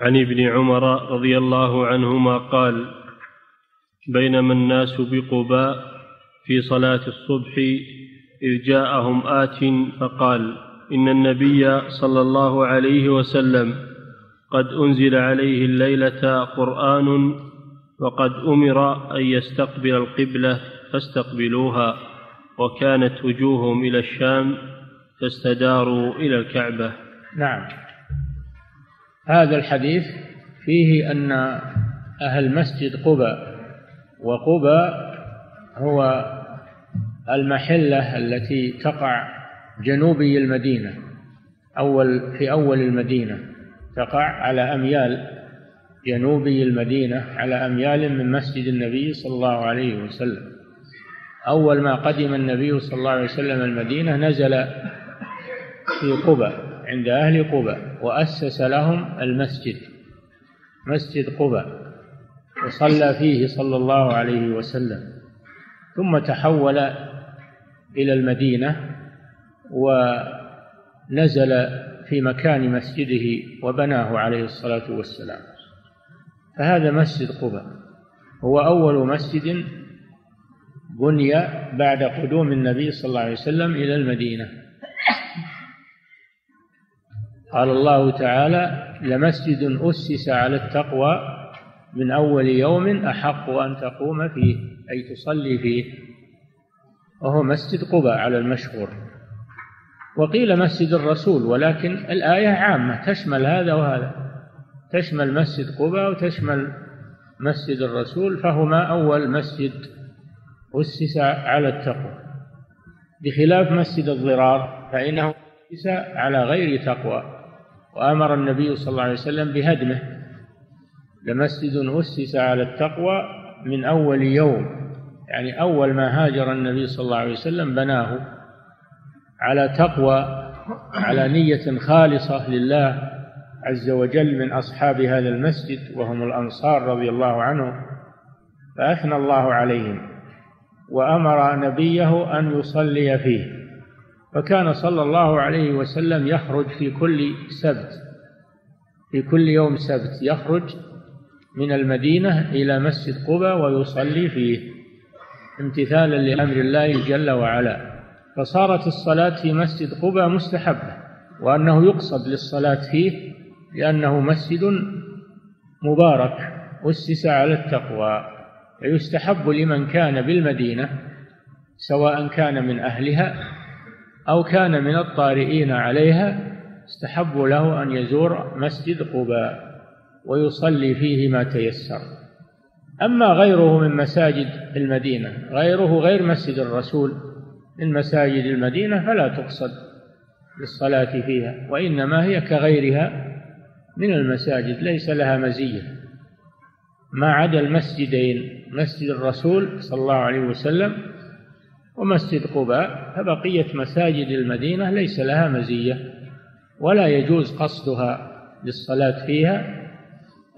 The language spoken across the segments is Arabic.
عن ابن عمر رضي الله عنهما قال بينما الناس بقباء في صلاة الصبح إذ جاءهم آت فقال إن النبي صلى الله عليه وسلم قد أنزل عليه الليلة قرآن وقد أمر أن يستقبل القبلة فاستقبلوها وكانت وجوههم إلى الشام فاستداروا إلى الكعبة. نعم. هذا الحديث فيه أن أهل مسجد قباء وقباء هو المحلة التي تقع جنوبي المدينة أول في أول المدينة تقع على أميال جنوبي المدينة على أميال من مسجد النبي صلى الله عليه وسلم. أول ما قدم النبي صلى الله عليه وسلم المدينة نزل في قباء. عند أهل قباء وأسس لهم المسجد مسجد قباء وصلى فيه صلى الله عليه وسلم. ثم تحول إلى المدينة ونزل في مكان مسجده وبناه عليه الصلاة والسلام. فهذا مسجد قباء. هو أول مسجد بني بعد قدوم النبي صلى الله عليه وسلم إلى المدينة. قال الله تعالى لمسجد أسس على التقوى من أول يوم أحق أن تقوم فيه أي تصلي فيه. وهو مسجد قباء على المشهور. وقيل مسجد الرسول ولكن الآية عامة تشمل هذا وهذا. تشمل مسجد قباء وتشمل مسجد الرسول فهما أول مسجد أسس على التقوى. بخلاف مسجد الضرار فإنه أسس على غير تقوى. وأمر النبي صلى الله عليه وسلم بهدمه. لمسجد أسس على التقوى من أول يوم. يعني أول ما هاجر النبي صلى الله عليه وسلم بناه. على تقوى على نية خالصة لله عز وجل من أصحاب هذا المسجد وهم الأنصار رضي الله عنهم فأثنى الله عليهم وأمر نبيه أن يصلي فيه. فكان صلى الله عليه وسلم يخرج في كل سبت في كل يوم سبت يخرج من المدينة إلى مسجد قبى ويصلي فيه امتثالا لأمر الله جل وعلا. فصارت الصلاة في مسجد قبى مستحبة وأنه يقصد للصلاة فيه لأنه مسجد مبارك أسس على التقوى فيستحب لمن كان بالمدينة سواء كان من أهلها أو كان من الطارئين عليها استحب له أن يزور مسجد قباء ويصلي فيه ما تيسر. أما غيره من مساجد المدينة غيره غير مسجد الرسول من مساجد المدينة فلا تقصد للصلاة فيها وإنما هي كغيرها من المساجد ليس لها مزية. ما عدا المسجدين مسجد الرسول صلى الله عليه وسلم ومسجد قباء فبقية مساجد المدينة ليس لها مزية ولا يجوز قصدها للصلاة فيها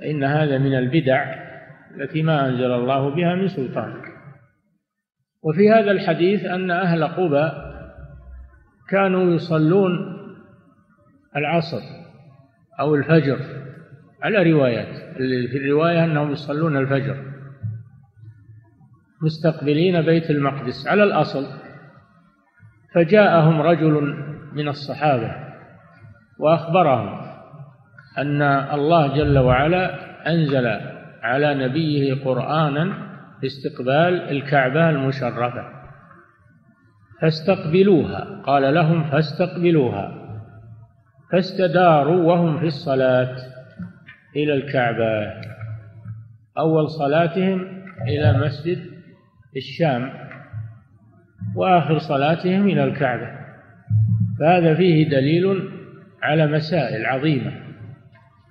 إن هذا من البدع التي ما أنزل الله بها من سلطان. وفي هذا الحديث أن أهل قباء كانوا يصلون العصر أو الفجر على روايات في الرواية أنهم يصلون الفجر. مستقبلين بيت المقدس على الأصل فجاءهم رجل من الصحابة وأخبرهم أن الله جل وعلا أنزل على نبيه قرآنا استقبال الكعبة المشرفة. فاستقبلوها قال لهم فاستقبلوها. فاستداروا وهم في الصلاة إلى الكعبة. أول صلاتهم إلى مسجد الشام وآخر صلاتهم إلى الكعبة. فهذا فيه دليل على مسائل عظيمة.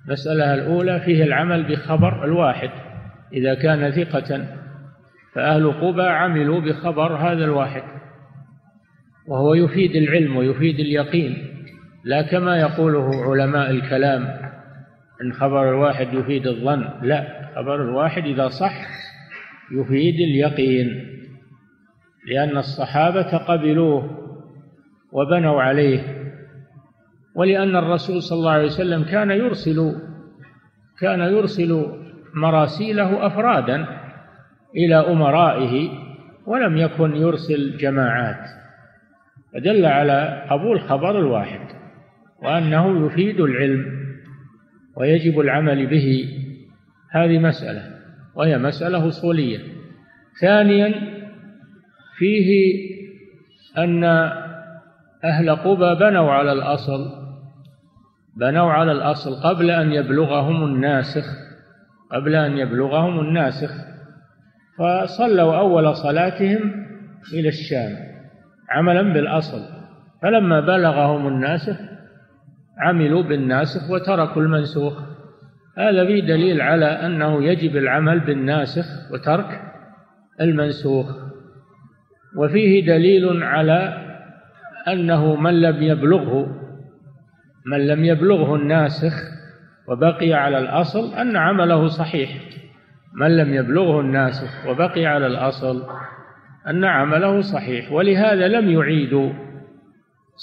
المسألة الأولى فيه العمل بخبر الواحد. إذا كان ثقة فأهل قبى عملوا بخبر هذا الواحد. وهو يفيد العلم ويفيد اليقين. لا كما يقوله علماء الكلام إن خبر الواحد يفيد الظن. لا خبر الواحد إذا صح يفيد اليقين لأن الصحابة قبلوه وبنوا عليه ولأن الرسول صلى الله عليه وسلم كان يرسل كان يرسل مراسيله أفرادا إلى أمرائه ولم يكن يرسل جماعات. فدل على قبول خبر الواحد وأنه يفيد العلم ويجب العمل به. هذه مسألة. وهي مسألة أصولية. ثانيا فيه أن أهل قبى بنوا على الأصل بنوا على الأصل قبل أن يبلغهم الناسخ قبل أن يبلغهم الناسخ. فصلوا أول صلاتهم إلى الشام عملا بالأصل. فلما بلغهم الناسخ عملوا بالناسخ وتركوا المنسوخ. هذا فيه دليل على أنه يجب العمل بالناسخ وترك المنسوخ. وفيه دليل على أنه من لم يبلغه من لم يبلغه الناسخ وبقي على الأصل أن عمله صحيح. من لم يبلغه الناسخ وبقي على الأصل أن عمله صحيح. ولهذا لم يعيدوا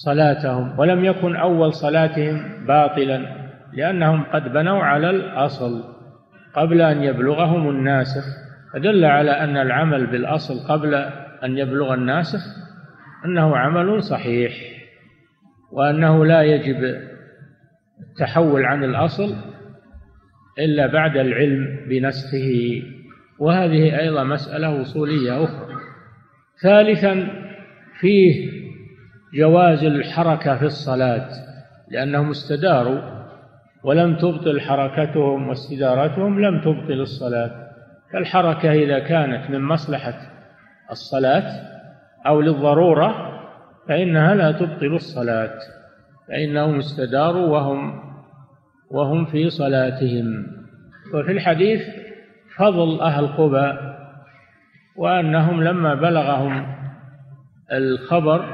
صلاتهم ولم يكن أول صلاتهم باطلا. لأنهم قد بنوا على الأصل قبل أن يبلغهم الناسخ. فدل على أن العمل بالأصل قبل أن يبلغ الناسخ أنه عمل صحيح وأنه لا يجب التحول عن الأصل إلا بعد العلم بنسخه. وهذه أيضا مسألة أصولية أخرى. ثالثا فيه جواز الحركة في الصلاة لأنهم استداروا ولم تبطل حركتهم واستدارتهم لم تبطل الصلاة. فالحركة إذا كانت من مصلحة الصلاة أو للضرورة فإنها لا تبطل الصلاة. فإنهم استداروا وهم وهم في صلاتهم. وفي الحديث فضل أهل قبى وأنهم لما بلغهم الخبر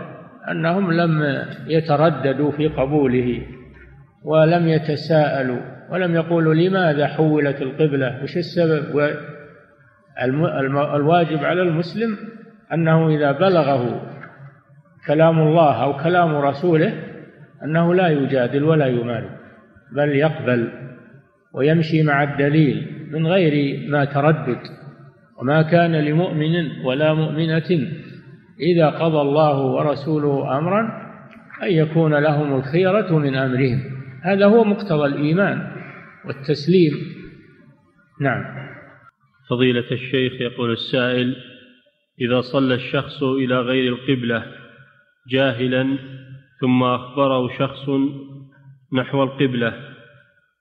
أنهم لم يترددوا في قبوله. ولم يتساءلوا ولم يقولوا لماذا حولت القبلة؟ وش السبب؟ الواجب على المسلم أنه إذا بلغه كلام الله أو كلام رسوله أنه لا يجادل ولا يماري بل يقبل ويمشي مع الدليل من غير ما تردد. وما كان لمؤمن ولا مؤمنة إذا قضى الله ورسوله أمرا أن يكون لهم الخيرة من أمرهم. هذا هو مقتضى الإيمان والتسليم. نعم. فضيلة الشيخ يقول السائل إذا صلى الشخص إلى غير القبلة جاهلا ثم أخبره شخص نحو القبلة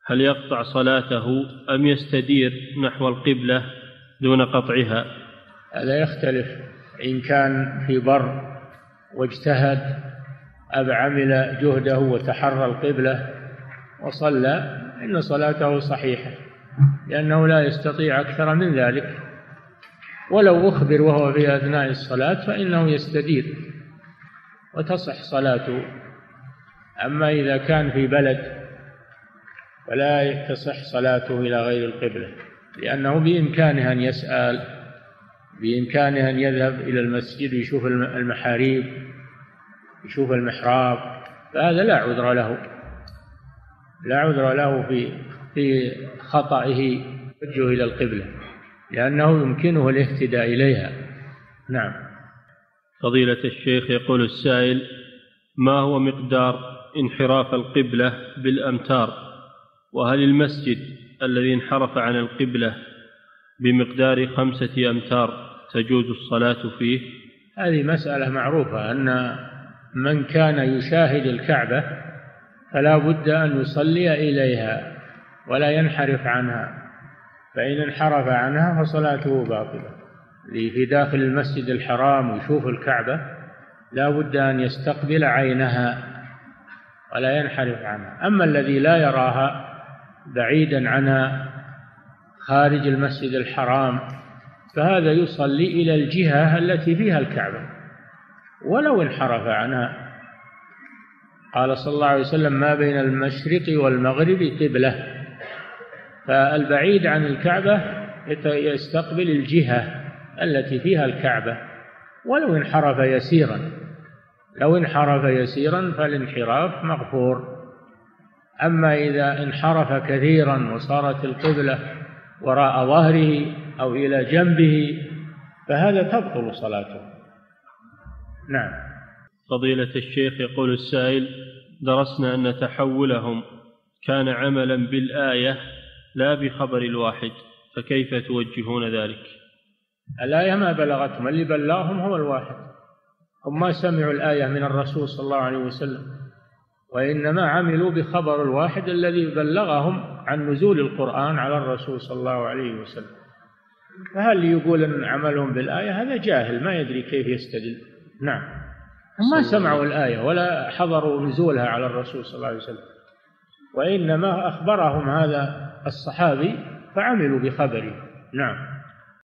هل يقطع صلاته أم يستدير نحو القبلة دون قطعها؟ هذا يختلف. إن كان في بر واجتهد أب عمل جهده وتحرى القبلة وصلى إن صلاته صحيحة لأنه لا يستطيع أكثر من ذلك. ولو أخبر وهو في أثناء الصلاة فإنه يستدير وتصح صلاته. أما إذا كان في بلد فلا تصح صلاته إلى غير القبلة لأنه بإمكانه أن يسأل بإمكانه أن يذهب إلى المسجد يشوف المحاريب يشوف المحراب فهذا لا عذر له. لا عذر له في في خطئه. وجهه إلى القبلة لأنه يمكنه الاهتداء إليها. نعم. فضيلة الشيخ يقول السائل ما هو مقدار انحراف القبلة بالأمتار؟ وهل المسجد الذي انحرف عن القبلة بمقدار خمسة أمتار تجوز الصلاة فيه؟ هذه مسألة معروفة أن من كان يشاهد الكعبة فلا بد أن يصلي إليها ولا ينحرف عنها. فإن انحرف عنها فصلاته باطلة. اللي في داخل المسجد الحرام ويشوف الكعبة لا بد أن يستقبل عينها ولا ينحرف عنها. أما الذي لا يراها بعيدا عنها خارج المسجد الحرام فهذا يصلي إلى الجهة التي فيها الكعبة. ولو انحرف عنها قال صلى الله عليه وسلم ما بين المشرق والمغرب قبلة. فالبعيد عن الكعبة يستقبل الجهة التي فيها الكعبة. ولو انحرف يسيرا. لو انحرف يسيرا فالانحراف مغفور. أما إذا انحرف كثيرا وصارت القبلة وراء ظهره أو إلى جنبه فهذا تبطل صلاته. نعم. فضيلة الشيخ يقول السائل درسنا أن تحولهم كان عملا بالآية لا بخبر الواحد فكيف توجهون ذلك؟ الآية ما بلغتهم اللي بلغهم هو الواحد. هم ما سمعوا الآية من الرسول صلى الله عليه وسلم وإنما عملوا بخبر الواحد الذي بلغهم عن نزول القرآن على الرسول صلى الله عليه وسلم. فهل يقول أن عملهم بالآية؟ هذا جاهل ما يدري كيف يستدل. نعم. ما سمعوا الآية ولا حضروا نزولها على الرسول صلى الله عليه وسلم. وإنما أخبرهم هذا الصحابي فعملوا بخبره. نعم.